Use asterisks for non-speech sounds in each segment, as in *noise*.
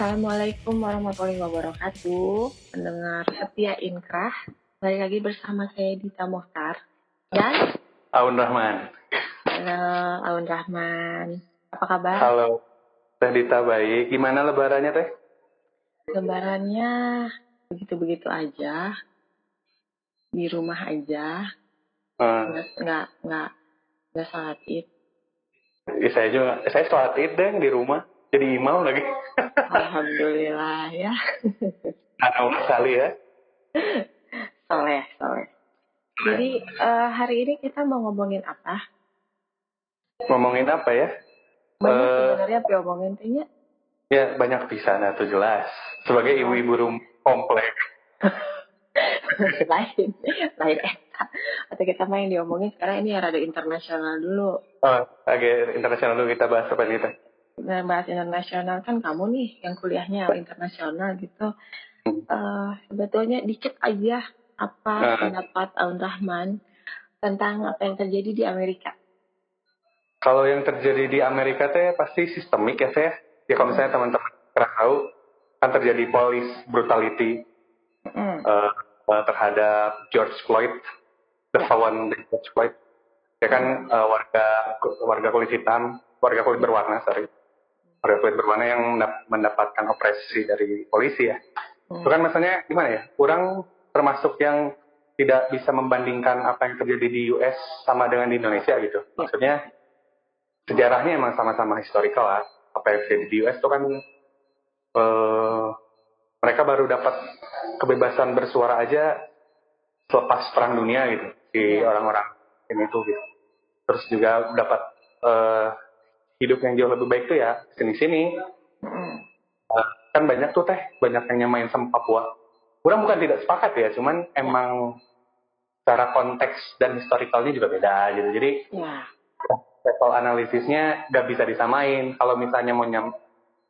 Assalamualaikum warahmatullahi wabarakatuh. Pendengar setia Inkrah. Balik lagi bersama saya Dita Mohtar. Dan Aun Rahman. halo Aun Rahman. Apa kabar? Halo. Teh Dita baik. Gimana lebarannya teh? Lebarannya begitu-begitu aja. Di rumah aja. Hmm. Nggak, nggak, nggak, salat id. Ya, saya juga, saya sholat id deh di rumah. Jadi imam lagi. Alhamdulillah ya. Anak sekali ya. Soleh, soleh. Jadi eh, hari ini kita mau ngomongin apa? Ngomongin apa ya? Banyak Eh. sebenarnya diomongin tehnya. Ya banyak bisa, nah itu jelas. Sebagai ibu-ibu rumah komplek. *laughs* lain lain eta atau kita main diomongin sekarang ini ya rada internasional dulu Oh, agak internasional dulu kita bahas apa nih nah, bahas internasional kan kamu nih yang kuliahnya internasional gitu. Eh, sebetulnya dikit aja apa Ah. pendapat Aun Rahman tentang apa yang terjadi di Amerika. Kalau yang terjadi di Amerika teh pasti sistemik ya teh. Ya kalau misalnya teman-teman pernah tahu kan terjadi police brutality Mm, eh, terhadap George Floyd, the fallen George Floyd, ya kan eh, warga warga kulit hitam, warga kulit berwarna, sorry, warga kulit berwarna yang mendap- mendapatkan opresi dari polisi ya. mm, Itu kan maksudnya gimana ya? Kurang termasuk yang tidak bisa membandingkan apa yang terjadi di US sama dengan di Indonesia gitu. Maksudnya sejarahnya emang sama-sama historical lah. Apa yang terjadi di US itu kan eh, mereka baru dapat kebebasan bersuara aja selepas perang dunia gitu di Ya. orang-orang ini tuh gitu. Terus juga dapat eh, hidup yang jauh lebih baik tuh ya sini-sini mm, kan banyak tuh teh banyak yang nyamain sama Papua. Kurang bukan tidak sepakat ya, cuman emang secara konteks dan historicalnya juga beda gitu. Jadi ya level analisisnya nggak bisa disamain. Kalau misalnya mau nyam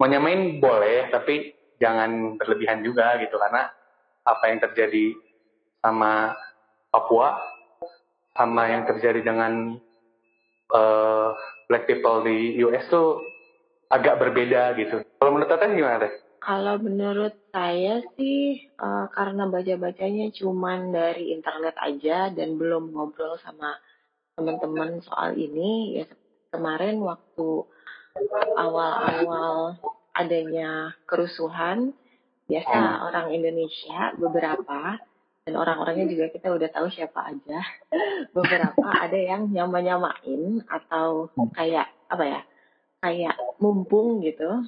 mau nyamain boleh, tapi jangan berlebihan juga gitu karena apa yang terjadi sama Papua sama yang terjadi dengan eh, black people di US tuh agak berbeda gitu. Kalau menurut Teteh gimana teh? Kalau menurut saya sih eh, karena baca-bacanya cuman dari internet aja dan belum ngobrol sama teman-teman soal ini ya kemarin waktu awal-awal adanya kerusuhan biasa Hmm. orang Indonesia beberapa dan orang-orangnya juga kita udah tahu siapa aja *laughs* beberapa ada yang nyama-nyamain atau kayak apa ya kayak mumpung gitu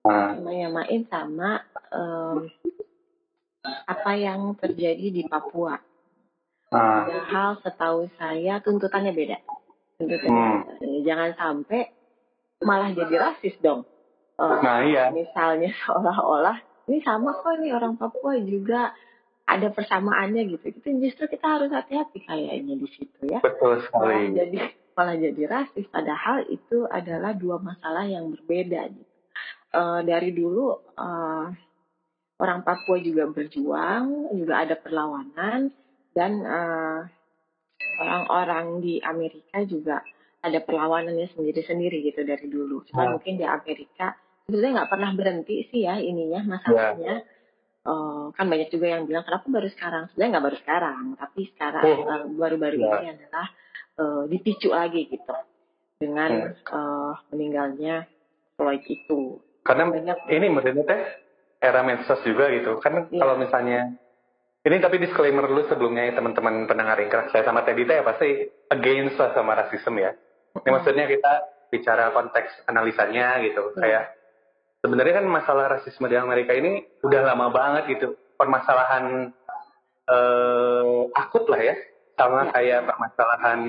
Nah, nyamain sama em, apa yang terjadi di Papua. Padahal setahu saya tuntutannya beda. Tuntutannya Hmm. beda. Jangan sampai malah jadi rasis dong. Eh, nah iya. Misalnya *laughs* seolah-olah ini sama kok nih orang Papua juga ada persamaannya gitu. Itu justru kita harus hati-hati kayaknya di situ ya. Betul Malah sekali. jadi malah jadi rasis. Padahal itu adalah dua masalah yang berbeda. Gitu. Eh, dari dulu eh, orang Papua juga berjuang, juga ada perlawanan, dan eh, orang-orang di Amerika juga ada perlawanannya sendiri-sendiri gitu dari dulu. Cuma Hmm. mungkin di Amerika sebenarnya nggak pernah berhenti sih ya ininya masalahnya. Eh, kan banyak juga yang bilang kenapa baru sekarang? Sebenarnya nggak baru sekarang, tapi sekarang Oh. eh, baru-baru Ya. ini adalah eh, dipicu lagi gitu dengan eh, meninggalnya Floyd itu. Karena Banyak ini menurutnya teh era medsos juga gitu. Kan Iya. kalau misalnya ini tapi disclaimer dulu sebelumnya ya teman-teman pendengar ingkrak saya sama Teddy teh ya pasti against lah sama rasisme ya. Ini maksudnya kita bicara konteks analisanya gitu. Iya. Kayak sebenarnya kan masalah rasisme di Amerika ini udah lama banget gitu. Permasalahan eh, akut lah ya. Sama Iya. kayak permasalahan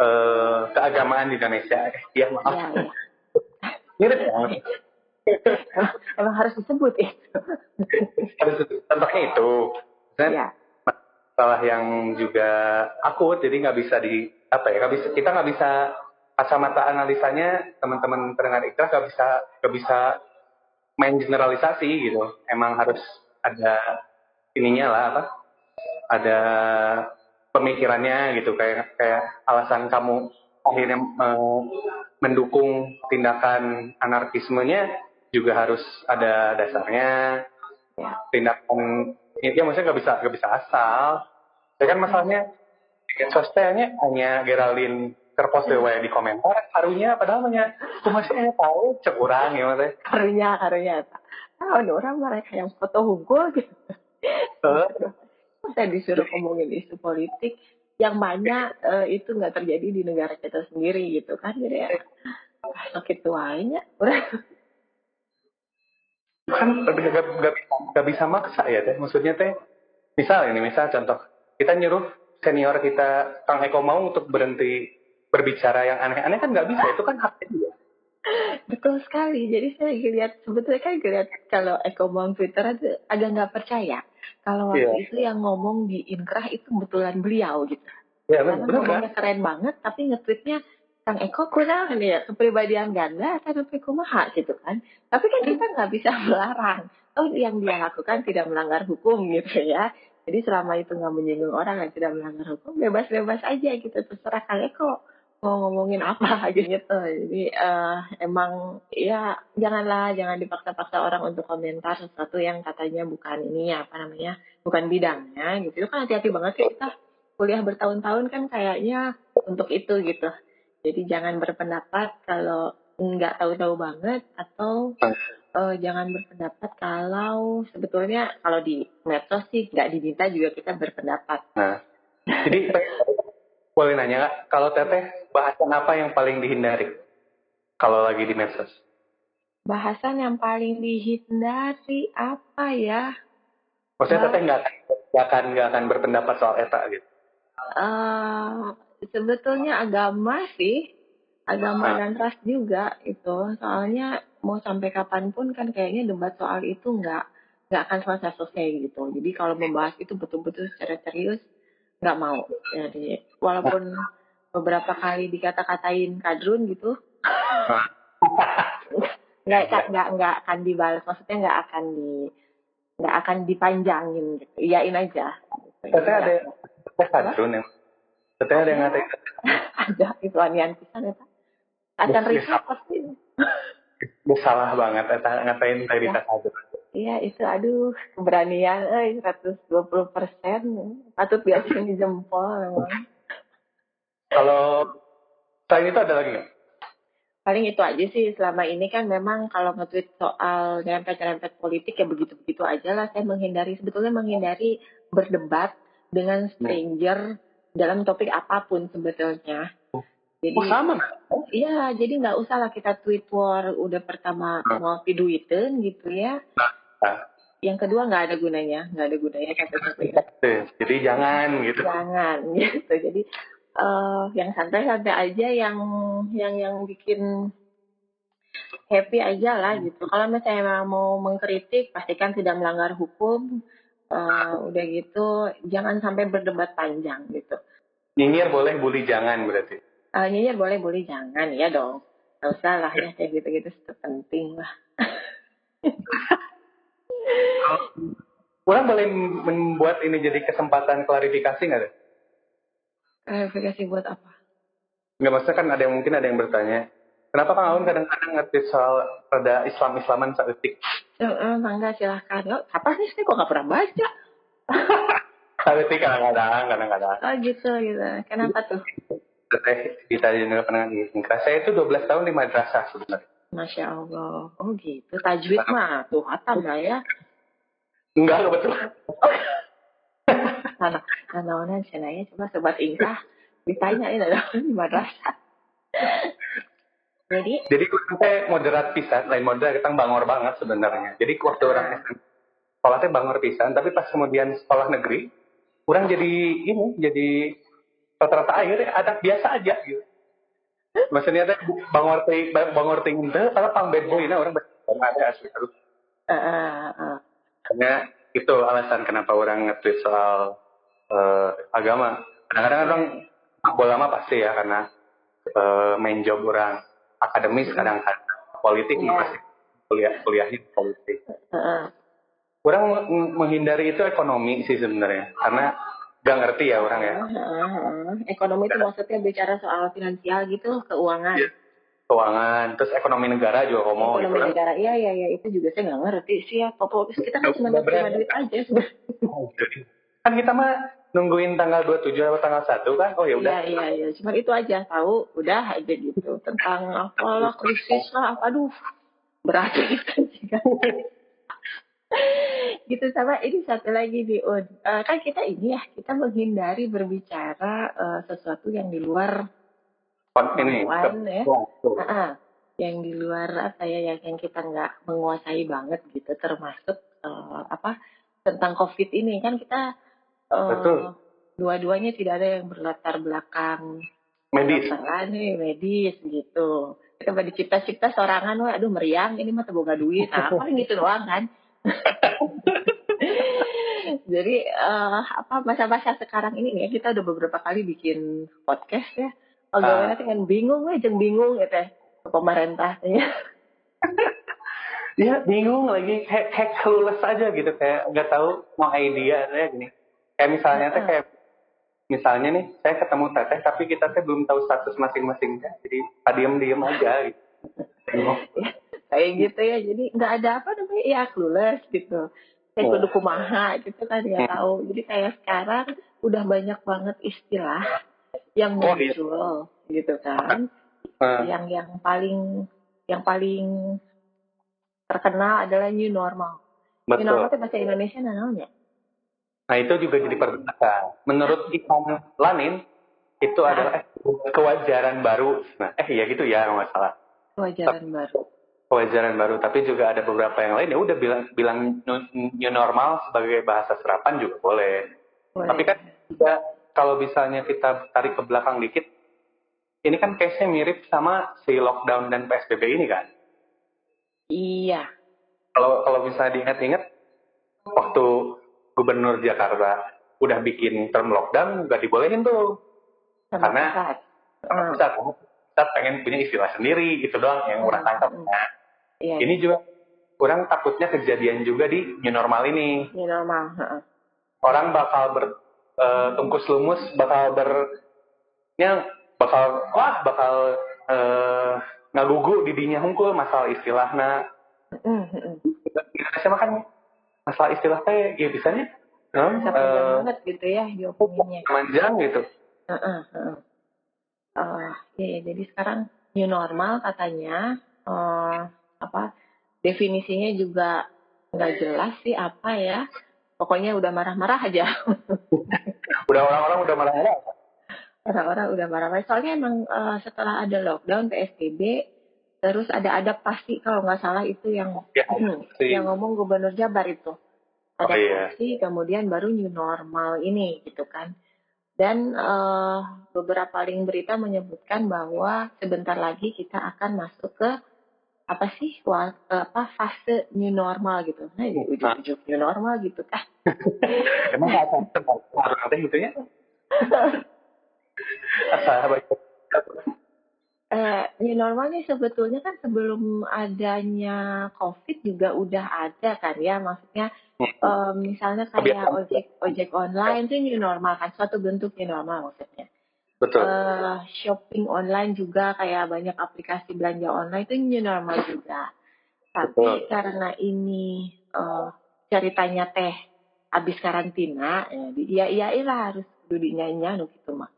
eh, keagamaan di Indonesia. Iya maaf. Iya, iya. Mirip banget. Emang, emang harus disebut ya. Harus contohnya itu. Dan Iya. masalah yang juga akut, jadi nggak bisa di apa ya? Nggak bisa kita nggak bisa kacamata analisanya teman-teman pendengar ikhlas nggak bisa nggak bisa main generalisasi gitu. Emang harus ada ininya lah apa? Ada pemikirannya gitu kayak kayak alasan kamu akhirnya eh, mendukung tindakan anarkismenya juga harus ada dasarnya Ya. tindakan ya maksudnya nggak bisa nggak bisa asal ya kan masalahnya sosnya hanya Geraldine terpost wae di komentar harunya padahal banyak kumasnya tahu cek orang ya maksudnya. Karunya karunya. Tahu nih orang mereka yang foto hukum gitu. Saya disuruh ngomongin isu politik yang mana eh, itu nggak terjadi di negara kita sendiri gitu kan jadi ya ah, sakit tuanya. Udah kan gak, gak, gak, gak bisa maksa ya teh. Maksudnya teh misal ini misal contoh kita nyuruh senior kita Kang Eko mau untuk berhenti berbicara yang aneh-aneh kan nggak bisa itu kan haknya dia. Betul sekali. Jadi saya lihat sebetulnya kan lihat kalau Eko Bang Twitter itu agak nggak percaya. Kalau waktu Iya. itu yang ngomong di Inkrah itu betulan beliau gitu. Ya karena benar kan ngomongnya keren banget tapi nge-tweetnya Kang Eko kurang nih ya kepribadian ganda atau kumaha gitu kan. Tapi kan kita nggak bisa melarang. Oh yang dia lakukan tidak melanggar hukum gitu ya. Jadi selama itu nggak menyinggung orang yang tidak melanggar hukum bebas-bebas aja gitu terserah Kang Eko mau ngomongin apa *laughs* gitu. Jadi eh, emang ya janganlah jangan dipaksa-paksa orang untuk komentar sesuatu yang katanya bukan ini apa namanya bukan bidangnya gitu. Itu kan hati-hati banget sih kita kuliah bertahun-tahun kan kayaknya untuk itu gitu. Jadi jangan berpendapat kalau nggak tahu-tahu banget atau eh, jangan berpendapat kalau sebetulnya kalau di medsos sih nggak diminta juga kita berpendapat. Nah jadi *laughs* boleh nanya nggak? Kalau teteh bahasan apa yang paling dihindari? Kalau lagi di medsos. Bahasan yang paling dihindari apa ya? Maksudnya Nah. teteh nggak akan nggak akan nggak akan berpendapat soal eta gitu? Eh sebetulnya agama sih. Agama Ah. dan ras juga itu. Soalnya mau sampai kapan pun kan kayaknya debat soal itu nggak nggak akan selesai selesai gitu. Jadi kalau membahas itu betul-betul secara serius nggak mau. Jadi walaupun beberapa kali dikata-katain kadrun gitu *laughs* nggak nggak nggak akan dibalas. Maksudnya nggak akan di nggak akan dipanjangin gitu. Iyain aja. Gitu. teteh ada kadrun yang teteh ada yang ngatain *laughs* ada itu anian pisan Yes, yes. riset pasti. Salah banget ngatain tadi Ya. kadrun iya itu aduh keberanian eh 120 persen. Patut diacungi jempol memang. Kalau selain itu ada lagi nggak? Paling itu aja sih selama ini kan memang kalau nge-tweet soal nyerempet-nyerempet politik ya begitu-begitu aja lah. Saya menghindari sebetulnya menghindari berdebat dengan stranger dalam topik apa pun sebetulnya. Jadi oh sama Iya, jadi nggak usah lah kita tweet war udah pertama mau duitin gitu ya. Nah. Yang kedua nggak ada gunanya, nggak ada gunanya ya. Tuh, jadi jangan gitu Jangan *laughs* gitu. Jadi eh yang santai-santai aja, yang yang yang bikin happy aja lah gitu. Kalau misalnya mau mengkritik, pastikan tidak melanggar hukum. Eh, udah gitu, jangan sampai berdebat panjang gitu. nyinyir boleh bully jangan berarti Eh nyinyir boleh, boleh jangan ya dong. Gak usah lah ya kayak gitu-gitu itu penting lah. *laughs* Orang boleh membuat ini jadi kesempatan klarifikasi nggak deh? Klarifikasi buat apa? Nggak maksudnya kan ada yang mungkin ada yang bertanya, kenapa Kang Aun kadang-kadang ngerti soal pada Islam-Islaman saeutik? Eh, mangga silahkan. Oh, apa sih saya kok nggak pernah baca? *laughs* Saeutik kadang-kadang, kadang-kadang. Oh gitu gitu. Kenapa tuh? Teteh ditanya dengan pendengar ingkras. Saya itu 12 tahun di madrasah sebenarnya. Masya Allah. Oh gitu. Tajwid mah tuh hatam lah ya. Enggak, kebetulan. *laughs* Nah, nah, nah, cenanya coba sobat ingkah ditanya ini ada di madrasah. *laughs* Jadi Jadi kurang teh moderat pisan, lain moderat kita bangor banget sebenarnya. Jadi waktu orang SMP, sekolah teh bangor pisan, tapi pas kemudian sekolah negeri, orang jadi ini, jadi rata-rata akhirnya anak biasa aja gitu. Maksudnya teh bangor teh bangor teh teh karena pang bad boy nah orang ada asli terus. eh, eh, eh. Karena itu alasan kenapa orang nge-tweet soal eh, agama. Kadang-kadang orang bola mah pasti ya karena eh, main job orang akademis kadang-kadang politik Iya. mah pasti kuliah kuliahnya politik. Eh, eh. Orang meng- menghindari itu ekonomi sih sebenarnya karena gak ngerti ya orang ya. Eh, eh, eh. Ekonomi itu maksudnya bicara soal finansial gitu, keuangan. Iya. keuangan, terus ekonomi negara juga ngomong. Ekonomi gitu negara, iya iya iya itu juga saya nggak ngerti sih ya. Pokoknya kita kan cuma berapa? duit aja sebenarnya. *laughs* Kan kita mah nungguin tanggal 27 atau tanggal 1 kan, oh ya udah. Iya iya iya, cuma itu aja tahu, udah aja gitu tentang apalah krisis lah, aduh berat *laughs* gitu sih kan. Gitu sama ini satu lagi di Un. Eh, kan kita ini ya kita menghindari berbicara eh, sesuatu yang di luar kemampuan ya. Tuh. Ah, yang di luar apa ya yang yang kita nggak menguasai banget gitu termasuk eh, apa tentang covid ini kan kita Betul. dua-duanya tidak ada yang berlatar belakang medis. nih medis gitu kita pada cipta-cipta sorangan wah aduh meriang ini mah teboga duit apa gitu doang kan *laughs* jadi eh, apa masa-masa sekarang ini nih kita udah beberapa kali bikin podcast ya oh Ah. nanti kan bingung we jeung bingung gitu ya ke pemerintahnya Iya bingung lagi kayak kayak clueless aja gitu kayak nggak tahu mau idea saya gini. Kayak misalnya teh kayak misalnya nih saya ketemu teteh tapi kita teh belum tahu status masing-masingnya jadi diem diem aja gitu. *laughs* Kayak gitu ya jadi nggak ada apa ya clueless gitu kayak Oh. kudu kumaha gitu kan nggak tahu jadi kayak sekarang udah banyak banget istilah yang Oh, iya. muncul gitu kan Nah, yang yang paling yang paling terkenal adalah new normal new normal betul. itu bahasa Indonesia namanya Nah itu juga jadi perdebatan. Menurut Ivan Lanin itu Ah. adalah kewajaran baru. Nah eh ya gitu ya nggak salah. kewajaran baru kewajaran baru tapi juga ada beberapa yang lain. Ya udah bilang bilang new, normal sebagai bahasa serapan juga boleh. Boleh. tapi kan juga kalau misalnya kita tarik ke belakang dikit ini kan case-nya mirip sama si lockdown dan PSBB ini kan? Iya. Kalau kalau bisa diingat-ingat waktu gubernur Jakarta udah bikin term lockdown nggak dibolehin tuh. Sama Karena- pusat. Kita pengen punya istilah sendiri gitu doang yang orang tangkap nah iya ini juga orang takutnya kejadian juga di new normal ini new normal heeh. orang bakal ber eh, tungkus lumus bakal ber nya bakal wah bakal eh, ngagugu didinya hungkul masalah istilahna hmm, hmm. Indonesia mah kan masalah istilah teh ya bisanya non Bisa panjang banget gitu ya diomonginnya panjang gitu Heeh, heeh. Eh, ya, ya, jadi sekarang new normal katanya eh, apa definisinya juga nggak jelas sih apa ya. Pokoknya udah marah-marah aja. *laughs* Udah orang-orang udah marah-marah orang-orang udah marah-marah. Soalnya emang eh, setelah ada lockdown psbb terus ada adaptasi kalau nggak salah itu yang ya si *clears throat* yang ngomong gubernur Jabar itu. Oh, iya. kemudian baru new normal ini gitu kan. Dan eh, beberapa link berita menyebutkan bahwa sebentar lagi kita akan masuk ke apa sih apa fase new normal gitu. Nah ini ujuk-ujuk new normal gitu. Kan *laughs* emang orang teh gitu ya? *laughs* Eh, new normalnya sebetulnya kan sebelum adanya covid juga udah ada kan ya maksudnya eh, misalnya kayak ojek ojek online itu new normal kan suatu bentuk new normal maksudnya betul eh, shopping online juga kayak banyak aplikasi belanja online itu new normal juga. Tapi Betul. karena ini eh, ceritanya teh habis karantina, ya, di iya iyain lah harus kudu dinyanyi nu gitu mah.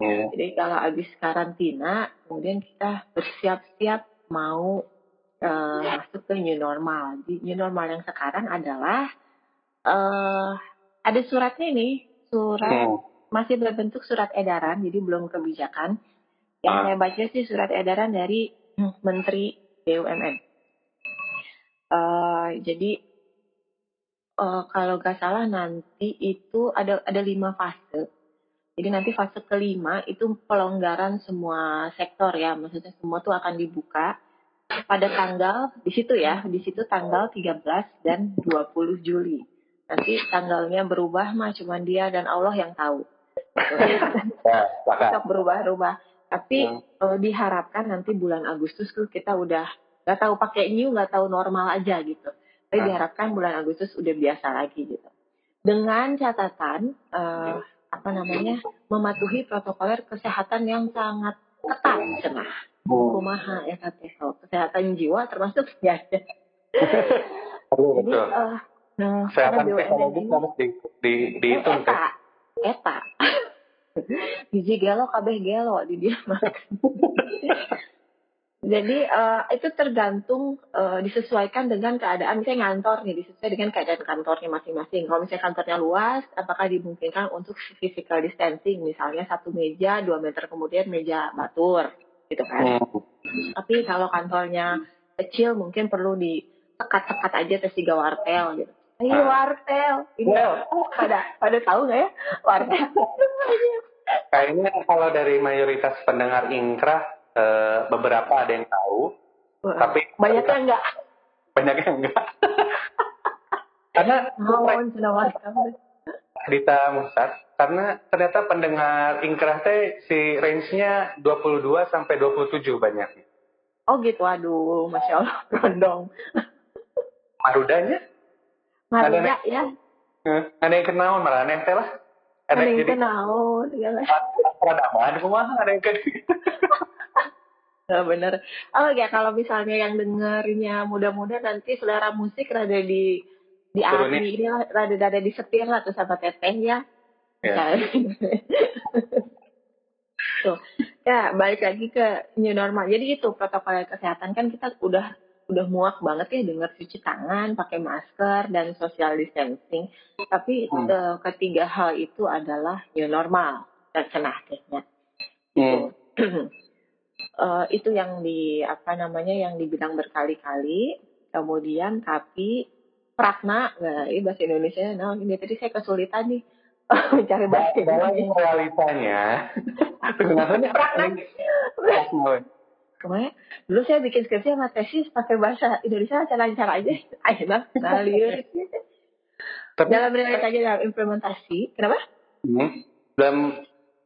Ya. Jadi kalau habis karantina, kemudian kita bersiap-siap mau eh, masuk ke new normal. Di new normal yang sekarang adalah eh ada suratnya nih, surat Hmm. Masih berbentuk surat edaran, jadi belum kebijakan. Yang Ah. saya baca sih surat edaran dari Menteri BUMN. Eh, jadi eh, kalau nggak salah nanti itu ada ada lima fase. Jadi nanti fase kelima itu pelonggaran semua sektor ya, maksudnya semua tuh akan dibuka pada tanggal di situ ya, di situ tanggal 13 dan 20 Juli. Nanti tanggalnya berubah mah cuman dia dan Allah yang tahu. Ya Tetap berubah-ubah. Tapi Hmm. eh, diharapkan nanti bulan Agustus tuh kita udah nggak tahu pakai new, nggak tahu normal aja gitu. Tapi Ah. diharapkan bulan Agustus udah biasa lagi gitu. Dengan catatan eh, apa namanya mematuhi protokoler kesehatan yang sangat ketat tengah. hmm. kumaha ya kate so, kesehatan jiwa termasuk ya *laughs* jadi uh, nah, kesehatan psikologis harus di, di, dihitung eta. *laughs* Biji gelo kabeh gelo di dia *laughs* Jadi uh, itu tergantung uh, disesuaikan dengan keadaan misalnya ngantor nih disesuaikan dengan keadaan kantornya masing-masing. Kalau misalnya kantornya luas, apakah dimungkinkan untuk physical distancing misalnya satu meja dua meter kemudian meja batur gitu kan. Hmm. Tapi kalau kantornya kecil mungkin perlu disekat-sekat aja terus tiga wartel gitu. Ayo wartel, ini oh, pada pada tahu nggak ya wartel? *laughs* Kayaknya kalau dari mayoritas pendengar ingkrah uh, beberapa ada yang tahu, Wah, tapi banyak yang enggak. Banyak yang enggak. *laughs* karena Dita Musat, karena ternyata pendengar ingkrah teh si range-nya 22 sampai 27 banyak. Oh gitu, aduh, masya Allah, *laughs* rondong. Marudanya? Maruda ya. Ada yang kenal malah aneh teh lah. Ada yang kenal, ya lah. Peradaban, kumaha ada yang kenal. *laughs* Nah, bener. Oh ya kalau misalnya yang dengernya muda-muda nanti selera musik rada di di Ari ini lah, rada rada setir lah tuh sama teteh ya. Yeah. *laughs* tuh ya balik lagi ke new normal. Jadi itu protokol kesehatan kan kita udah udah muak banget ya dengar cuci tangan, pakai masker dan social distancing. Tapi hmm. ketiga hal itu adalah new normal dan cenah tehnya. Hmm. uh, *clears throat* itu yang di apa namanya yang dibilang berkali-kali kemudian tapi prakna nah ini bahasa Indonesia nah ini tadi saya kesulitan nih *laughs* mencari bahasa Indonesia realitanya *laughs* sebenarnya prakna *laughs* Kemarin dulu saya bikin skripsi sama tesis pakai bahasa Indonesia lancar-lancar *laughs* aja. Bang, ngalir. dalam realitanya dalam implementasi, kenapa? Hmm. Dalam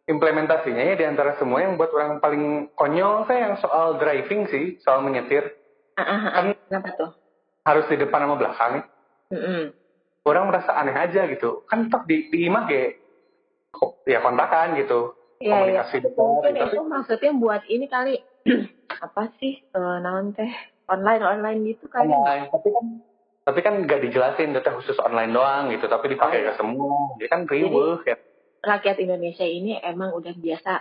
implementasinya ya di antara semua yang buat orang paling konyol saya yang soal driving sih, soal menyetir. Uh, uh, uh, Kenapa tuh? Harus di depan sama belakang. Uh, uh. Orang merasa aneh aja gitu. Kan tetap di, di imah kayak ya kontakan gitu. Iya, komunikasi iya. Mungkin gitu. itu maksudnya buat ini kali *clears throat* apa sih uh, naon teh online online gitu kan? Online, tapi kan tapi kan nggak dijelasin itu khusus online doang gitu, tapi dipakai oh, iya. ke semua. Jadi kan riweuh ya rakyat Indonesia ini emang udah biasa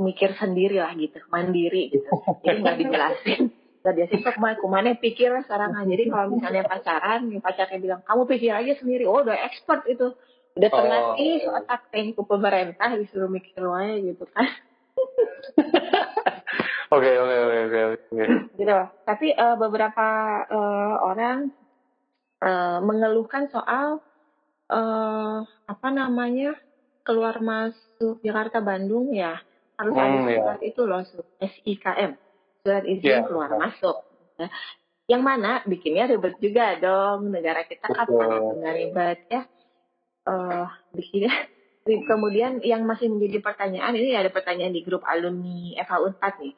mikir sendiri lah gitu, mandiri gitu. Jadi nggak dijelasin. *laughs* Gak biasa sok mah kumane pikir sekarang jadi kalau misalnya pacaran, pacarnya bilang kamu pikir aja sendiri, oh udah expert itu, udah terlatih oh. otak teh ke pemerintah disuruh mikir wae gitu kan. *laughs* Oke oke oke oke. *clears throat* Gitu. Tapi uh, beberapa uh, orang uh, mengeluhkan soal uh, apa namanya keluar masuk Jakarta Bandung ya harus hmm, ada iya. surat ya. itu loh SIKM surat izin yeah. keluar masuk ya. yang mana bikinnya ribet juga dong negara kita kan sangat *laughs* ribet ya uh, bikinnya kemudian yang masih menjadi pertanyaan ini ada pertanyaan di grup alumni FH 4 nih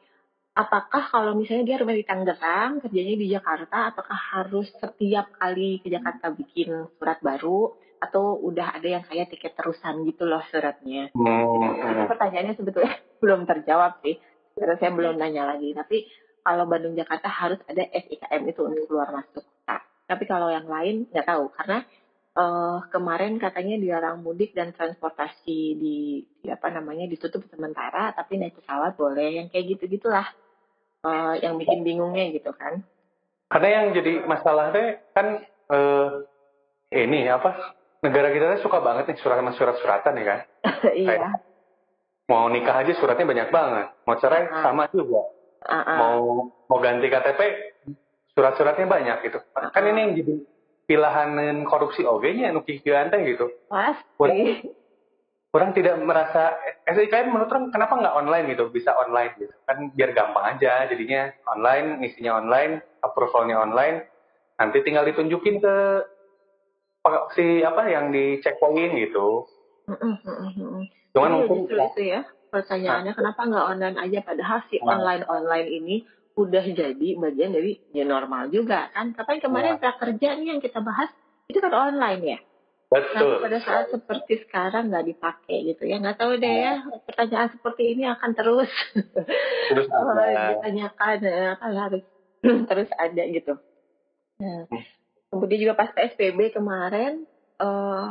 apakah kalau misalnya dia rumah di Tangerang kerjanya di Jakarta apakah harus setiap kali ke Jakarta bikin surat baru atau udah ada yang kayak tiket terusan gitu loh suratnya. Hmm. Pertanyaannya sebetulnya *laughs* belum terjawab sih. Karena saya belum nanya lagi. Tapi kalau Bandung Jakarta harus ada SIKM itu untuk keluar masuk. Nah, tapi kalau yang lain nggak tahu karena uh, kemarin katanya dilarang mudik dan transportasi di, di apa namanya ditutup sementara, tapi naik pesawat boleh. Yang kayak gitu gitulah uh, yang bikin bingungnya gitu kan. Karena yang jadi masalahnya kan uh, ini apa negara kita suka banget nih surat surat suratan ya kan *laughs* iya Kayak, mau nikah aja suratnya banyak banget mau cerai uh-uh. sama juga uh-uh. mau mau ganti KTP surat-suratnya banyak gitu uh-uh. kan ini yang jadi pilihan korupsi oke nya nuki ganteng gitu pasti orang, tidak merasa SIKM menurut orang kenapa nggak online gitu bisa online gitu kan biar gampang aja jadinya online isinya online approvalnya online nanti tinggal ditunjukin ke si apa yang di checkpoint gitu. Cuman iya, mungkin itu, itu ya pertanyaannya nah, kenapa nggak online aja padahal si nah. online online ini udah jadi bagian dari new normal juga kan. Kapan kemarin nah. prakerja nih yang kita bahas itu kan online ya. Betul. pada saat seperti sekarang nggak dipakai gitu ya nggak tahu deh ya pertanyaan seperti ini akan terus *laughs* Terus oh, ditanyakan ya, kan harus *clears throat* terus ada gitu. Nah, Hmm. kemudian juga pas PSBB kemarin eh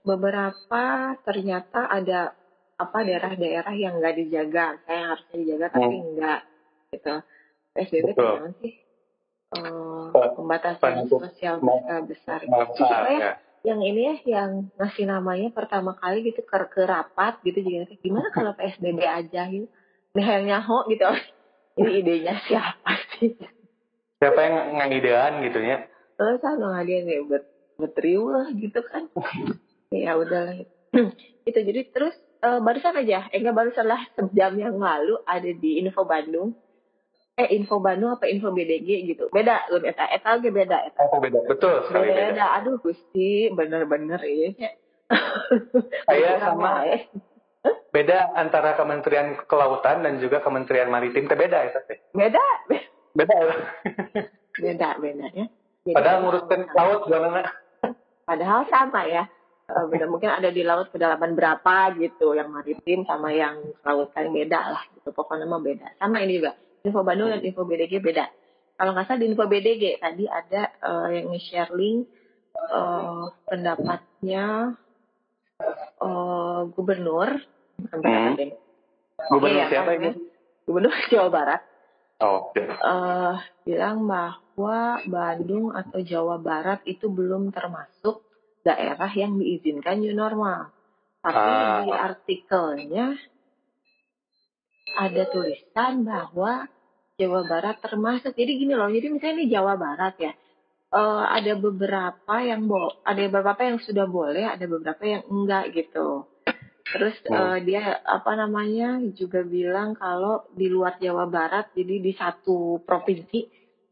beberapa ternyata ada apa daerah-daerah yang nggak dijaga, kayak harusnya dijaga tapi Hmm. enggak gitu. PSBB gimana sih? Eh, Pe- pembatasan sosial berskala besar. Besar, Pokoknya ya. Yang ini ya yang ngasih namanya pertama kali gitu ke, ke rapat gitu juga gimana kalau PSBB aja gitu? Nihel nyaho gitu. *laughs* Ini idenya siapa sih? Siapa yang ngidean gitu ya? terus sama nggak dia nih buat lah gitu kan. *laughs* Ya udahlah *clears throat* itu jadi terus eh, barusan aja eh enggak barusan lah sejam yang lalu ada di Info Bandung eh Info Bandung apa Info BDG gitu. Beda lu eta eta ge beda eta. Oh, beda. Betul sekali beda. beda. Aduh gusti bener-bener iya *laughs* Saya Kurang sama. wae. beda antara Kementerian Kelautan dan juga Kementerian Maritim. Itu beda ya teh. beda. Beda ya. *laughs* beda beda ya. Jadi, Padahal nguruskan laut gimana? padahal sama ya. Eh, beda mungkin ada di laut kedalaman berapa gitu yang maritim sama yang kelautan beda lah gitu. Pokoknya mah beda. Sama ini juga info Bandung dan info BDG beda kalau nggak salah di info BDG tadi ada eh, yang nge-share link eh, pendapatnya eh, gubernur Hmm. Gubernur Iya, siapa ini? gubernur *laughs* Jawa Barat Oh, oke. eh bilang bahwa Bandung atau Jawa Barat itu belum termasuk daerah yang diizinkan new normal. Tapi Ah. di artikelnya ada tulisan bahwa Jawa Barat termasuk. Jadi gini loh, jadi misalnya ini Jawa Barat ya. eh, ada beberapa yang bo ada beberapa yang sudah boleh, ada beberapa yang enggak gitu. Terus eh, dia apa namanya juga bilang kalau di luar Jawa Barat, jadi di satu provinsi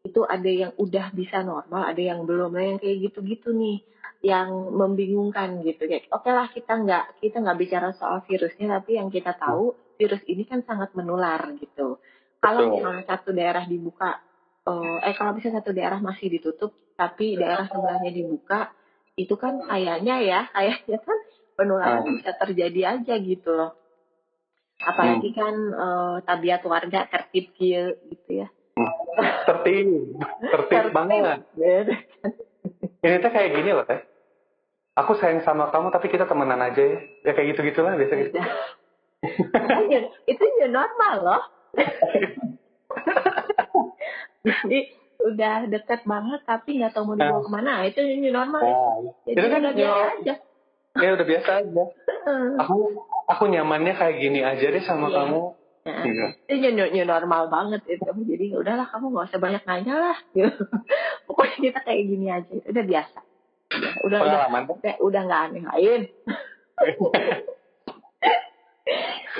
itu ada yang udah bisa normal, ada yang belum. Nah yang kayak gitu-gitu nih, yang membingungkan gitu. Kayak oke lah kita nggak kita nggak bicara soal virusnya, tapi yang kita tahu virus ini kan sangat menular gitu. Kalau misalnya satu daerah dibuka, eh, eh kalau misalnya satu daerah masih ditutup, tapi daerah sebelahnya dibuka, itu kan kayaknya ya, *laughs* kayaknya kan penularan Hmm. bisa terjadi aja gitu loh. Apalagi kan eh, tabiat warga tertib gitu ya. Tertib, tertib banget. Beda. Ini tuh kayak gini loh teh. Aku sayang sama kamu tapi kita temenan aja ya. Ya kayak gitu gitulah biasa gitu. Itu new normal loh. *laughs* Jadi udah deket banget tapi nggak tahu mau dibawa ke mana. Itu new normal. ya. Nah, Jadi itu kan udah new- biasa aja. ya udah biasa aja. Aku aku nyamannya kayak gini aja deh sama Iya. kamu. Nah, Iya. itu new, new normal banget itu jadi udahlah kamu nggak usah banyak nanya lah gitu. *laughs* pokoknya kita kayak gini aja udah biasa udah udah udah, udah nggak aneh lain *laughs*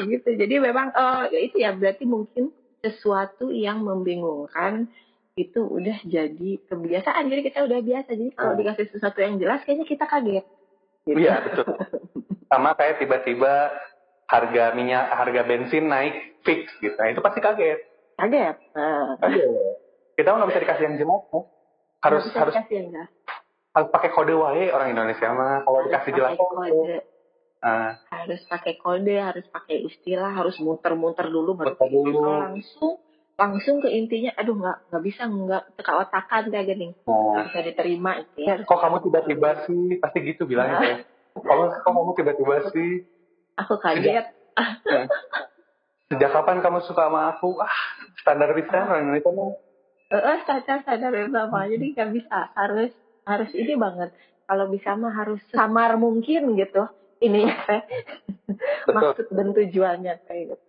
gitu jadi memang ya itu ya berarti mungkin sesuatu yang membingungkan itu udah jadi kebiasaan jadi kita udah biasa jadi kalau Hmm. dikasih sesuatu yang jelas kayaknya kita kaget gitu. Iya betul. Sama kayak tiba-tiba harga minyak, harga bensin naik fix gitu. Nah itu pasti kaget. kaget Nah, Kita nggak bisa dikasih yang jelas. ya. Harus harus harus pakai kode wae orang Indonesia mah. Kalau dikasih jelas kode Nah, harus pakai kode, harus pakai istilah, harus muter-muter dulu baru dulu. Langsung langsung ke intinya, aduh nggak nggak bisa nggak teka otakan kayak gini, nggak nah. bisa diterima itu ya. kok kamu tiba-tiba sih? Pasti gitu bilangnya. Nah. Teh. Kamu kok kamu tiba-tiba sih? Aku kaget, Nah. Sejak kapan kamu suka sama aku? Ah, standar bisa orang Indonesia mah. eh sadar sadar sama, jadi nggak bisa harus harus ini banget. Kalau bisa mah harus samar mungkin gitu. Ini *laughs* Betul. maksud dan tujuannya kayak gitu.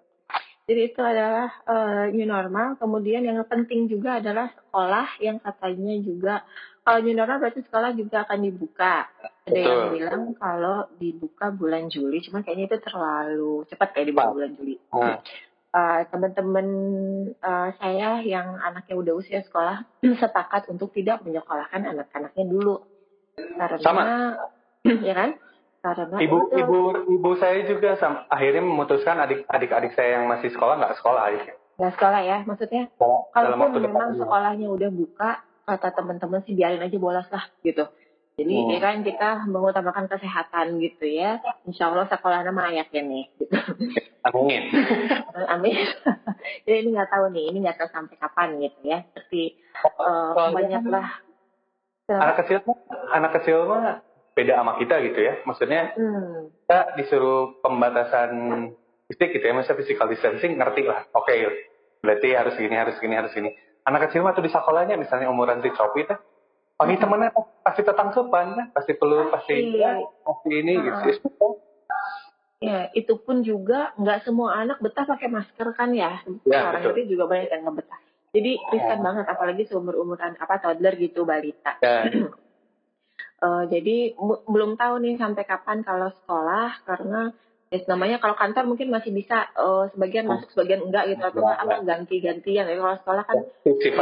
Jadi itu adalah eh, new normal. Kemudian yang penting juga adalah sekolah yang katanya juga kalau new normal berarti sekolah juga akan dibuka. Ada yang Betul. bilang kalau dibuka bulan Juli, cuman kayaknya itu terlalu cepat kayak dibuka bulan Juli. Nah, Eh, teman-teman eh, saya yang anaknya udah usia sekolah *clears throat* sepakat untuk tidak menyekolahkan anak-anaknya dulu karena Sama. *clears throat* ya kan karena ibu itu- ibu ibu saya juga sam- akhirnya memutuskan adik adik adik saya yang masih sekolah nggak sekolah akhirnya. nggak sekolah ya maksudnya waktu dekat memang ini. sekolahnya udah buka kata teman-teman sih biarin aja bolos lah gitu Jadi Hmm. ya kan kita mengutamakan kesehatan gitu ya. Insya Allah sekolahnya mah yakin nih. Gitu. Amin. *laughs* Amin. *laughs* Jadi ini nggak tahu nih, ini nggak tahu sampai kapan gitu ya. Tapi eh, Soalnya banyak kan anak kecil mah anak kecil mah beda sama kita gitu ya. Maksudnya Hmm. kita disuruh pembatasan fisik gitu ya, misalnya physical distancing ngerti lah. Oke, berarti harus gini, harus gini, harus gini. Anak kecil mah tuh di sekolahnya misalnya umuran si Copi teh, pagi temennya pasti tetang sopan kan, pasti peluk, pasti Iya. pasti ini gitu. Ya, itu pun juga nggak semua anak betah pakai masker kan ya. Ya, Sekarang itu juga banyak yang nggak betah. Jadi riskan banget, apalagi seumur umuran apa toddler gitu balita. Ya, *clears throat* Eh, jadi belum tahu nih sampai kapan kalau sekolah karena ya namanya kalau kantor mungkin masih bisa eh, sebagian Hmm. masuk sebagian enggak gitu atau apa ganti-gantian. Ya kalau sekolah kan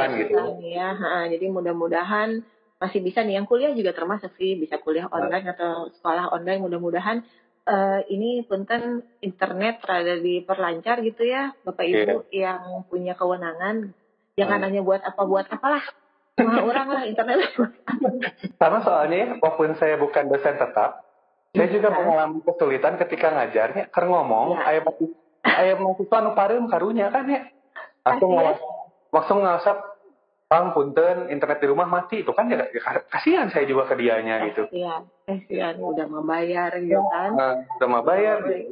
ya, gitu. ya Ha, jadi mudah-mudahan masih bisa nih. Yang kuliah juga termasuk sih bisa kuliah online atau sekolah online. Mudah-mudahan eh, ini punten internet rada diperlancar gitu ya bapak ibu yang punya kewenangan. Jangan Hmm. hanya buat apa buat apalah cuma orang lah internet Karena soalnya ya, walaupun saya bukan dosen tetap, saya juga Nah. mengalami kesulitan ketika ngajarnya, ker ngomong, Ya. ayah masih ayah mahasiswa nu pareum karunya kan ya. Ngawas, langsung ngasap, Bang, punten, internet di rumah mati. Itu kan ya, ya kasihan saya juga ke dianya gitu. kasihan kasihan udah membayar gitu kan Nah, udah mau bayar. gitu.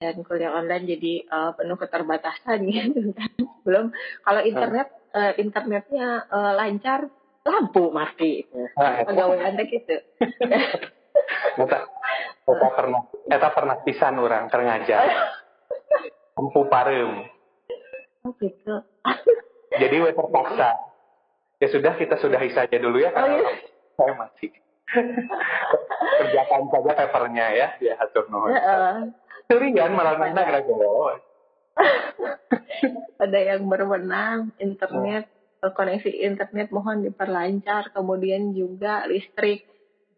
dan kuliah online jadi eh, penuh keterbatasan *laughs* gitu kan belum kalau internet eh, internetnya eh, lancar lampu mati. Nah, eta, pegawai teh gitu. Eta, eta pernah, eta pernah pisan orang keur ngajar. Empu pareum. oh gitu. Jadi we terpaksa. Ya sudah kita sudahi saja dulu ya. Oh karena iya. Saya masih kerjakan saja papernya ya. Ya hatur nuhun. Heeh. curian malah nana gara-gara *laughs* ada yang berwenang internet eh, koneksi internet mohon diperlancar kemudian juga listrik.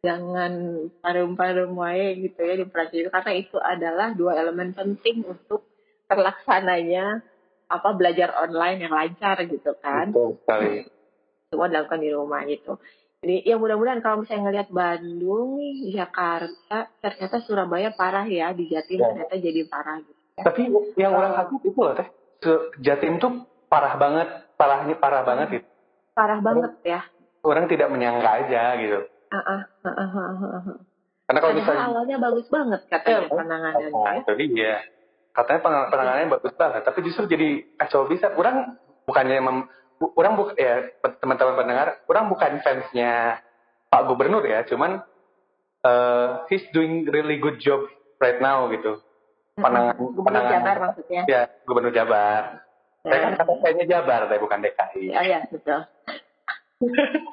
Jangan parum-parum wae gitu ya diperhatikan karena itu adalah dua elemen penting untuk terlaksananya apa belajar online yang lancar gitu kan. Betul sekali. Semua dilakukan di rumah gitu. Jadi ya mudah-mudahan kalau misalnya ngelihat Bandung Jakarta ternyata Surabaya parah ya di Jatim Ya. ternyata jadi parah gitu tapi yang orang kaget itu loh teh Jatim tuh parah banget parahnya parah banget gitu parah banget ya orang tidak menyangka aja gitu Ah, ah, ah, ah, ah, ah, ah. karena kalau misalnya awalnya bagus banget katanya Iya, penanganannya Nah, ya. itu dia. Katanya penang- penanganannya bagus banget, tapi justru jadi kacau bisa. Orang bukannya mem, orang buk, ya teman-teman pendengar, orang bukan fansnya Pak Gubernur ya, cuman eh, he's doing really good job right now gitu. Penangan, Gubernur penanganan- Jabar maksudnya. Ya, Gubernur Jabar. Saya kan sayanya Jabar, tapi bukan DKI. Ya, ya, betul. *laughs*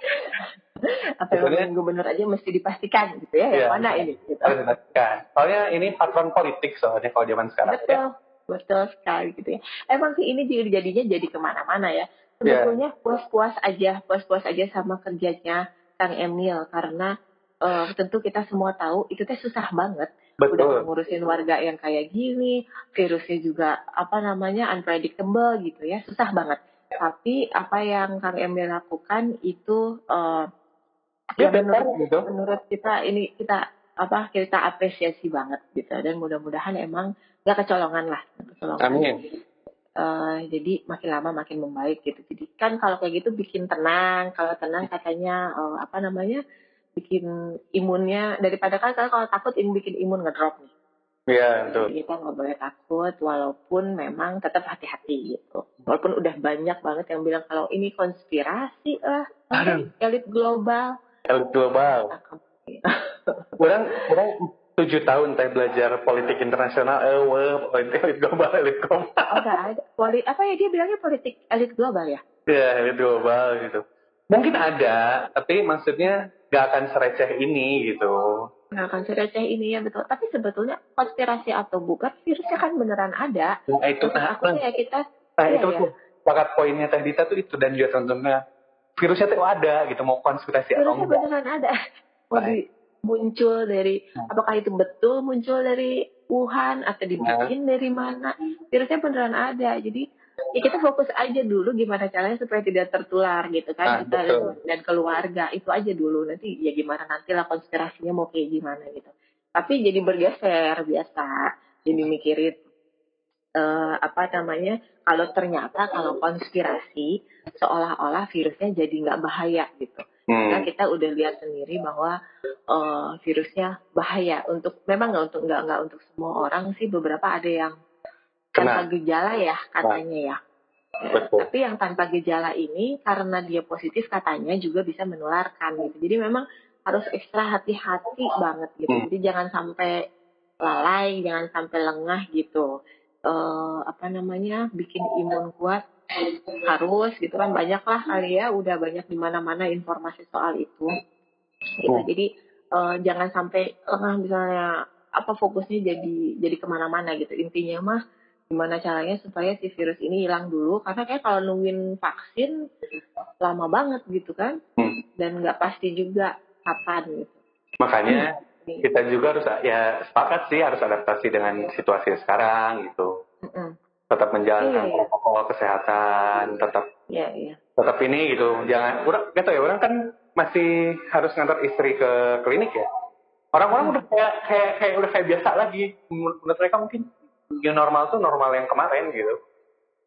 Apa yang Sebenarnya- ngomongin gubernur aja mesti dipastikan gitu ya, Iya. yang mana ini gitu. Harus dipastikan. Soalnya ini patron politik soalnya kalau zaman sekarang ya. Betul, betul sekali gitu ya. Emang sih ini juga jadinya jadi ke mana-mana ya. Iya. Sebetulnya puas-puas aja, puas-puas aja sama kerjanya Kang Emil karena eh, tentu kita semua tahu itu teh susah banget. Udah Betul. ngurusin warga yang kayak gini, virusnya juga apa namanya unpredictable gitu ya, susah banget. Tapi apa yang Kang Emil lakukan itu eh, Ya, ya menurut, gitu. menurut kita ini kita apa kita apresiasi banget gitu dan mudah-mudahan emang gak kecolongan lah nggak kecolongan. Amin. Eh, jadi makin lama makin membaik gitu. Jadi kan kalau kayak gitu bikin tenang. Kalau tenang katanya eh, apa namanya bikin imunnya daripada kan kalau takut ini bikin imun ngedrop nih. Iya, betul. Kita nggak boleh takut walaupun memang tetap hati-hati gitu. Walaupun udah banyak banget yang bilang kalau ini konspirasi lah, Aduh. elit global. Elit global. Orang, *laughs* orang tujuh tahun teh belajar politik internasional, eh, politik elit global, elit global. Oh, nggak ada. Poli, apa ya dia bilangnya politik elit global ya? Ya, elit global gitu. Mungkin ada, tapi maksudnya gak akan sereceh ini gitu. Nggak akan sereceh ini ya betul. Tapi sebetulnya konspirasi atau bukan virusnya kan beneran ada. Nah, itu, nah, aku ya kita nah, iya, itu iya. tuh, bakat poinnya teh Dita tuh itu dan juga tentunya virusnya tuh ada gitu, mau konspirasi atau virusnya enggak. beneran ada. Mau muncul dari Hmm. apakah itu betul muncul dari Wuhan atau dibikin dari mana? Virusnya beneran ada. Jadi ya kita fokus aja dulu gimana caranya supaya tidak tertular gitu kan Ah, kita betul. dan keluarga itu aja dulu nanti ya gimana nanti lah konspirasinya mau kayak gimana gitu tapi jadi bergeser biasa jadi mikirin eh, apa namanya kalau ternyata kalau konspirasi seolah-olah virusnya jadi nggak bahaya gitu karena Hmm. kita udah lihat sendiri bahwa eh, virusnya bahaya untuk memang nggak untuk nggak nggak untuk semua orang sih beberapa ada yang tanpa gejala ya katanya ya. Betul. tapi yang tanpa gejala ini karena dia positif katanya juga bisa menularkan gitu. Jadi memang harus ekstra hati-hati banget gitu. Hmm. jadi jangan sampai lalai jangan sampai lengah gitu. Eh apa namanya bikin imun kuat harus gitu kan. Banyak lah kali ya udah banyak di mana-mana informasi soal itu. Gitu. Hmm. jadi eh, jangan sampai lengah misalnya apa fokusnya jadi jadi ke mana-mana gitu. Intinya mah gimana caranya supaya si virus ini hilang dulu karena kayak kalau nungguin vaksin lama banget gitu kan Hmm. dan nggak pasti juga kapan gitu Makanya Nih. kita juga harus ya sepakat sih harus adaptasi dengan situasi sekarang gitu. Mm-mm. Tetap menjalankan Iya. protokol kesehatan, tetap Iya, iya. tetap ini gitu. Jangan orang gitu ya, orang kan masih harus ngantar istri ke klinik ya. Orang-orang udah kayak kayak kayak udah kayak biasa lagi. Menurut mereka mungkin yang normal tuh normal yang kemarin gitu.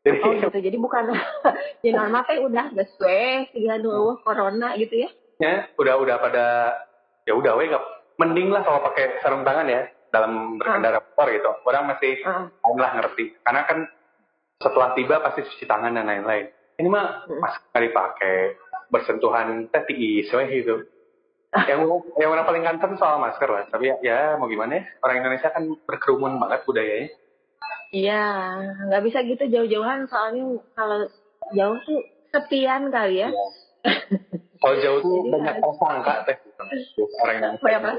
Jadi Oh gitu, jadi bukan *laughs* ya normal kayak udah sesuai tiga dua corona gitu ya. ya udah udah pada ya udah weh nggak mending lah kalau pakai sarung tangan ya dalam berkendara motor gitu. Orang masih lain lah ngerti. Karena kan setelah tiba pasti cuci tangan dan lain-lain. Ini mah Mm. masker nggak dipakai, bersentuhan teh tiis weh gitu. yang yang orang paling ganteng soal masker lah. Tapi ya, ya mau gimana ya, orang Indonesia kan berkerumun banget budayanya. Iya, nggak bisa gitu jauh-jauhan soalnya kalau jauh tuh sepian kali ya. Kalau jauh tuh banyak prasangka teh. Orang Indonesia. Banyak.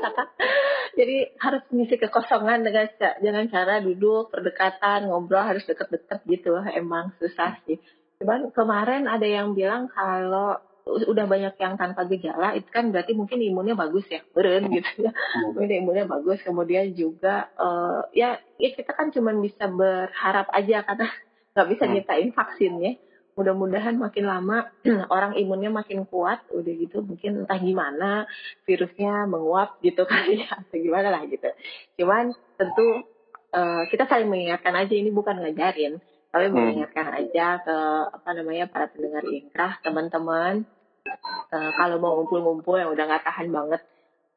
Jadi harus mengisi kekosongan dengan dengan cara duduk berdekatan, ngobrol harus deket-deket gitu. Emang susah sih. Cuman kemarin ada yang bilang kalau udah banyak yang tanpa gejala itu kan berarti mungkin imunnya bagus ya beren gitu ya. Mungkin imunnya bagus kemudian juga eh, ya ya kita kan cuma bisa berharap aja karena *laughs* nggak bisa Hmm. nyiptain vaksinnya. Mudah-mudahan makin lama *clears throat* orang imunnya makin kuat udah gitu mungkin entah gimana virusnya menguap gitu *laughs* kali ya atau gimana lah gitu. Cuman tentu eh, kita saling mengingatkan aja ini bukan ngajarin tapi Hmm. mengingatkan aja ke apa namanya para pendengar inkrah teman-teman eh, kalau mau ngumpul-ngumpul yang udah nggak tahan banget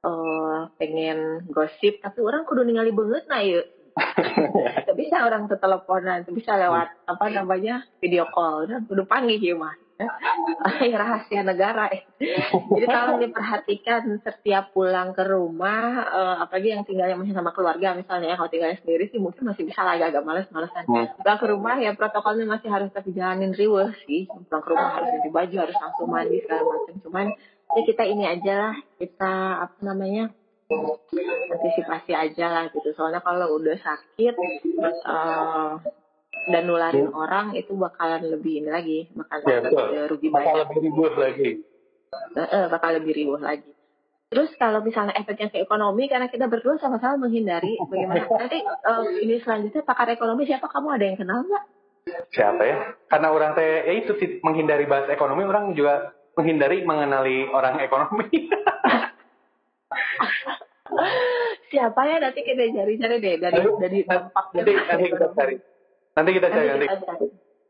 eh pengen gosip tapi orang kudu ningali banget nah yuk *laughs* bisa orang teleponan, bisa lewat apa namanya video call, udah kudu panggil ya mah. Rahasia negara. eh. Jadi kalau diperhatikan setiap pulang ke rumah, eh, apalagi yang tinggalnya masih sama keluarga misalnya, ya, kalau tinggalnya sendiri sih mungkin masih bisa lah agak males-malesan. Hmm. Pulang ke rumah ya protokolnya masih harus tetap dijalanin riweh sih. Pulang ke rumah harus ganti baju, harus langsung mandi segala macam. Cuman ya kita ini aja lah, kita apa namanya antisipasi aja lah gitu. Soalnya kalau udah sakit eh, dan nularin orang itu bakalan lebih ini lagi, bakalan Ya, lebih rugi Bakal banyak, lebih ribut lagi. Eh, eh, bakal lebih riuh lagi. Terus kalau misalnya efeknya ke ekonomi, karena kita berdua sama-sama menghindari, bagaimana *laughs* nanti eh, ini selanjutnya pakar ekonomi siapa kamu ada yang kenal nggak? Siapa ya? Karena orang teh ya itu menghindari bahas ekonomi, orang juga menghindari mengenali orang ekonomi. *laughs* Siapa ya nanti kita cari-cari deh dari dari dampaknya. nanti, nanti kita cari. Nanti kita cari nanti. kita cari.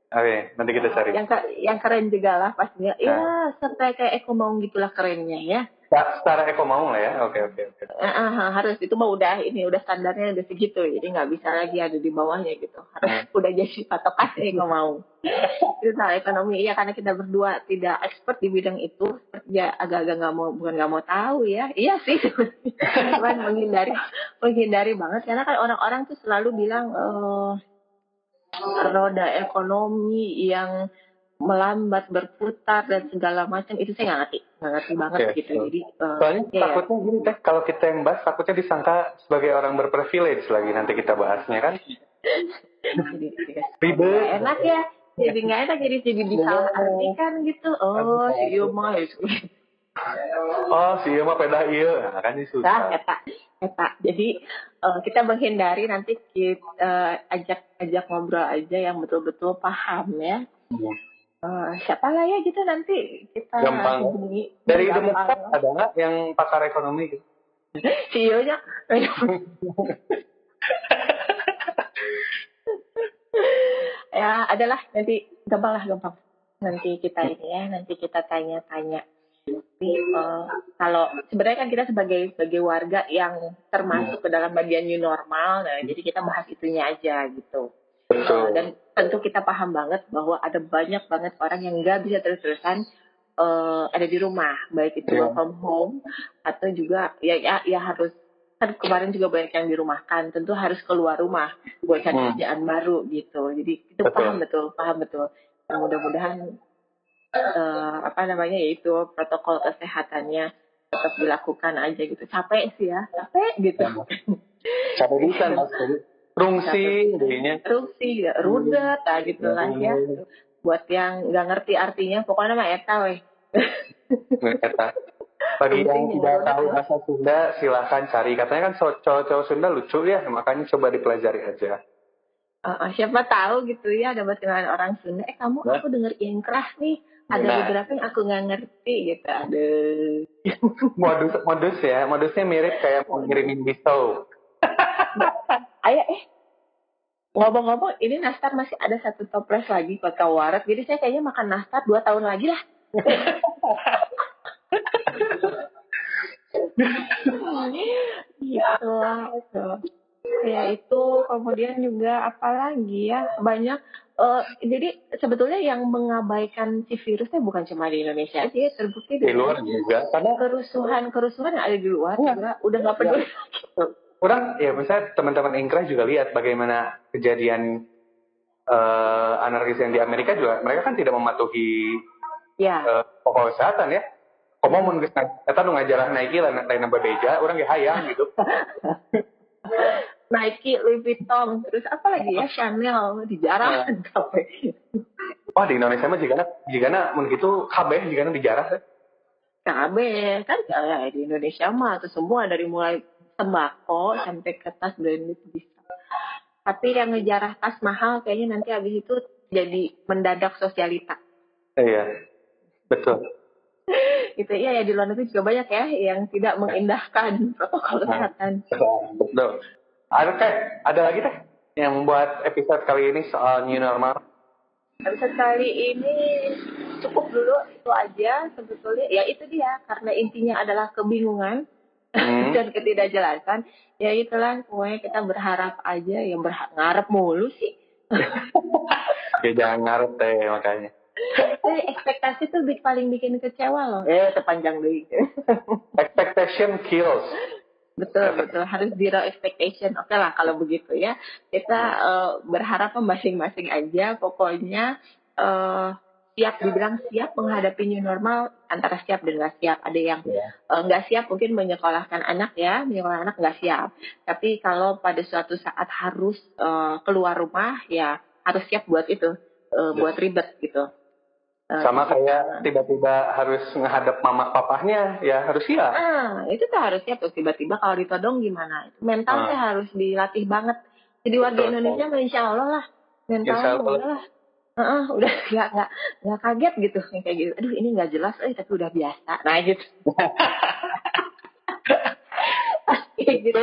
Oke, nanti kita cari. Yang yang keren juga lah pastinya. Ya, sampai kayak Eko mau gitulah kerennya ya. Ya, Secara eko mau lah ya. Oke, oke, oke. Harus itu mah udah ini udah standarnya udah segitu jadi nggak bisa lagi ada di bawahnya gitu harus udah jadi patokan *laughs* Eko mau itu soal ekonomi iya karena kita berdua tidak expert di bidang itu ya agak-agak nggak mau bukan nggak mau tahu ya iya sih *laughs* cuman menghindari menghindari banget karena kan orang-orang tuh selalu bilang eh roda ekonomi yang melambat berputar dan segala macam itu saya nggak ngerti nggak ngerti banget Oke, gitu jadi eh, Soalnya iya, iya. takutnya gini teh, kalau kita yang bahas, takutnya disangka sebagai orang berprivilege lagi nanti kita bahasnya kan. jadi, Ribet. nggak enak ya jadi nggak enak jadi jadi disalah artikan gitu oh si ya. Oh, sih mah peda iya, nah, kan ini Nah, eta, eta. Jadi eh, kita menghindari nanti kita eh, ajak ajak ngobrol aja yang betul-betul paham ya. Hmm. Eh, siapa lah ya gitu nanti kita Gampang. hubungi. Dari. Demokrat ada nggak yang pakar ekonomi *laughs* gitu? CEO-nya. *laughs* ya adalah nanti gampang lah gampang. Nanti kita ini ya, nanti kita tanya-tanya. Tapi eh, kalau sebenarnya kan kita sebagai sebagai warga yang termasuk ke dalam bagian new normal, nah jadi kita bahas itunya aja gitu. Betul. dan tentu kita paham banget bahwa ada banyak banget orang yang nggak bisa terus-terusan eh, ada di rumah, baik itu work from home atau juga ya ya, ya harus kan kemarin juga banyak yang dirumahkan, tentu harus keluar rumah buat cari Hmm. kerjaan baru gitu. Jadi itu Betul. paham betul, paham betul. Nah, mudah-mudahan eh, apa namanya yaitu protokol kesehatannya tetap dilakukan aja gitu. Capek sih ya, capek gitu. Capek bisa *laughs* mas. Terus sih ya, rudet ah gitu lah ya. Buat yang nggak ngerti artinya, pokoknya mah eta weh. Kata. Bagi yang tidak ya, tahu bahasa Sunda, silahkan cari. Katanya kan cowok-cowok Sunda lucu ya, makanya coba dipelajari aja. Eh, siapa tahu gitu ya ada dengan orang Sunda. Eh kamu Nah. aku denger ingkrah nih. Ada Nah. beberapa yang aku nggak ngerti gitu. Aduh. *laughs* Modus modus ya, modusnya mirip kayak mau ngirimin pisau. *laughs* Ayo eh. Ngomong-ngomong, ini nastar masih ada satu toples lagi buat kau waret. Jadi saya kayaknya makan nastar dua tahun lagi lah. *laughs* gitu lah itu. Ya itu kemudian juga apa lagi ya banyak. eh, jadi sebetulnya yang mengabaikan si virusnya bukan cuma di Indonesia aja, ya, terbukti Di luar juga. Karena kerusuhan-kerusuhan yang ada di luar Iya. juga udah nggak peduli. gitu. orang ya misalnya teman-teman Inkrah juga lihat bagaimana kejadian eh, anarkis yang di Amerika juga mereka kan tidak mematuhi Ya. eh, protokol kesehatan ya. Komo mun geus eta nu ngajarah Nike lain lain bebeja, orang ge hayang gitu. *laughs* Nike, Louis Vuitton, terus apa lagi ya Chanel dijarah tapi *laughs* Wah di Indonesia mah jigana jigana mun gitu kabeh jigana dijarah. KB kan ya, di Indonesia mah tuh semua dari mulai sembako sampai ke tas branded bisa. Tapi yang ngejarah tas mahal kayaknya nanti habis itu jadi mendadak sosialita. Iya. Betul. *laughs* Gitu ya, ya di luar negeri juga banyak ya yang tidak mengindahkan protokol kesehatan. Betul. Ada teh, ada lagi teh yang membuat episode kali ini soal new normal. Episode kali ini cukup dulu itu aja sebetulnya. Ya itu dia karena intinya adalah kebingungan Hmm. *laughs* dan ketidakjelasan. Ya itulah pokoknya kita berharap aja yang berharap ngarep mulu sih. *laughs* Ya jangan ngarep teh makanya. Jadi ekspektasi tuh paling bikin kecewa loh. Eh sepanjang deh. Expectation kills. Betul betul harus zero expectation. Oke lah kalau begitu ya. Kita eh, berharap masing-masing aja. Pokoknya eh, siap dibilang siap menghadapi new normal antara siap dan nggak siap. Ada yang Ya. eh, nggak siap mungkin menyekolahkan anak ya, menyekolahkan anak nggak siap. Tapi kalau pada suatu saat harus eh, keluar rumah ya harus siap buat itu, eh, buat ribet gitu. Eh, Sama kayak tiba-tiba harus menghadap mama papahnya, ya harus siap. Ah, itu tuh harus siap tuh tiba-tiba kalau ditodong gimana? Itu mentalnya Ah. harus dilatih banget. Jadi warga Betul. Indonesia insya Allah lah mentalnya Insya Allah. udah lah. Heeh, udah *laughs* nggak nggak nggak kaget gitu kayak gitu. Aduh ini nggak jelas, eh tapi udah biasa. Nah gitu. *laughs* Kayak gitu.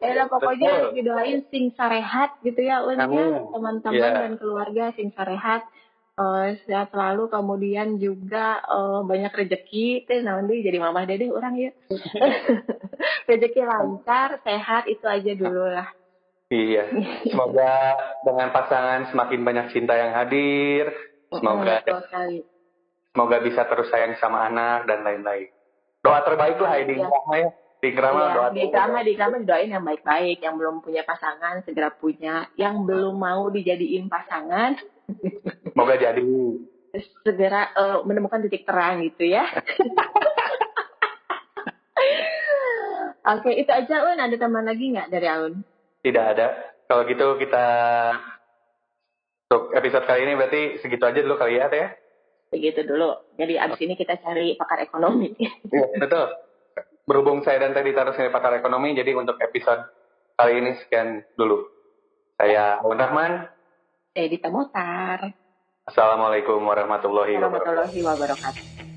Ya udah, pokoknya Betul. didoain sing sarehat gitu ya Un ya. Amin. teman-teman Ya. dan keluarga sing sarehat. Eh, sehat selalu kemudian juga eh, banyak rezeki teh nanti jadi mamah dede orang ya *laughs* rezeki lancar sehat itu aja dulu lah Iya. Semoga dengan pasangan semakin banyak cinta yang hadir. Semoga semoga bisa terus sayang sama anak dan lain-lain. Doa terbaik lah ya di Iya. Ya. Di Inkrah mah Iya, doa di drama di drama doain yang baik-baik yang belum punya pasangan segera punya yang belum mau dijadiin pasangan Semoga jadi. segera eh, menemukan titik terang gitu ya *laughs* Oke, itu aja Un. Ada teman lagi nggak dari Aun? Tidak ada. Kalau gitu kita untuk episode kali ini berarti segitu aja dulu kali ya, Teh. begitu dulu. Jadi abis ini kita cari pakar ekonomi. Ya, betul. Berhubung saya dan tadi taruh sini pakar ekonomi, jadi untuk episode kali ini sekian dulu. Saya Aun Rahman. Saya Dita Motar. Assalamualaikum. Warahmatullahi wabarakatuh.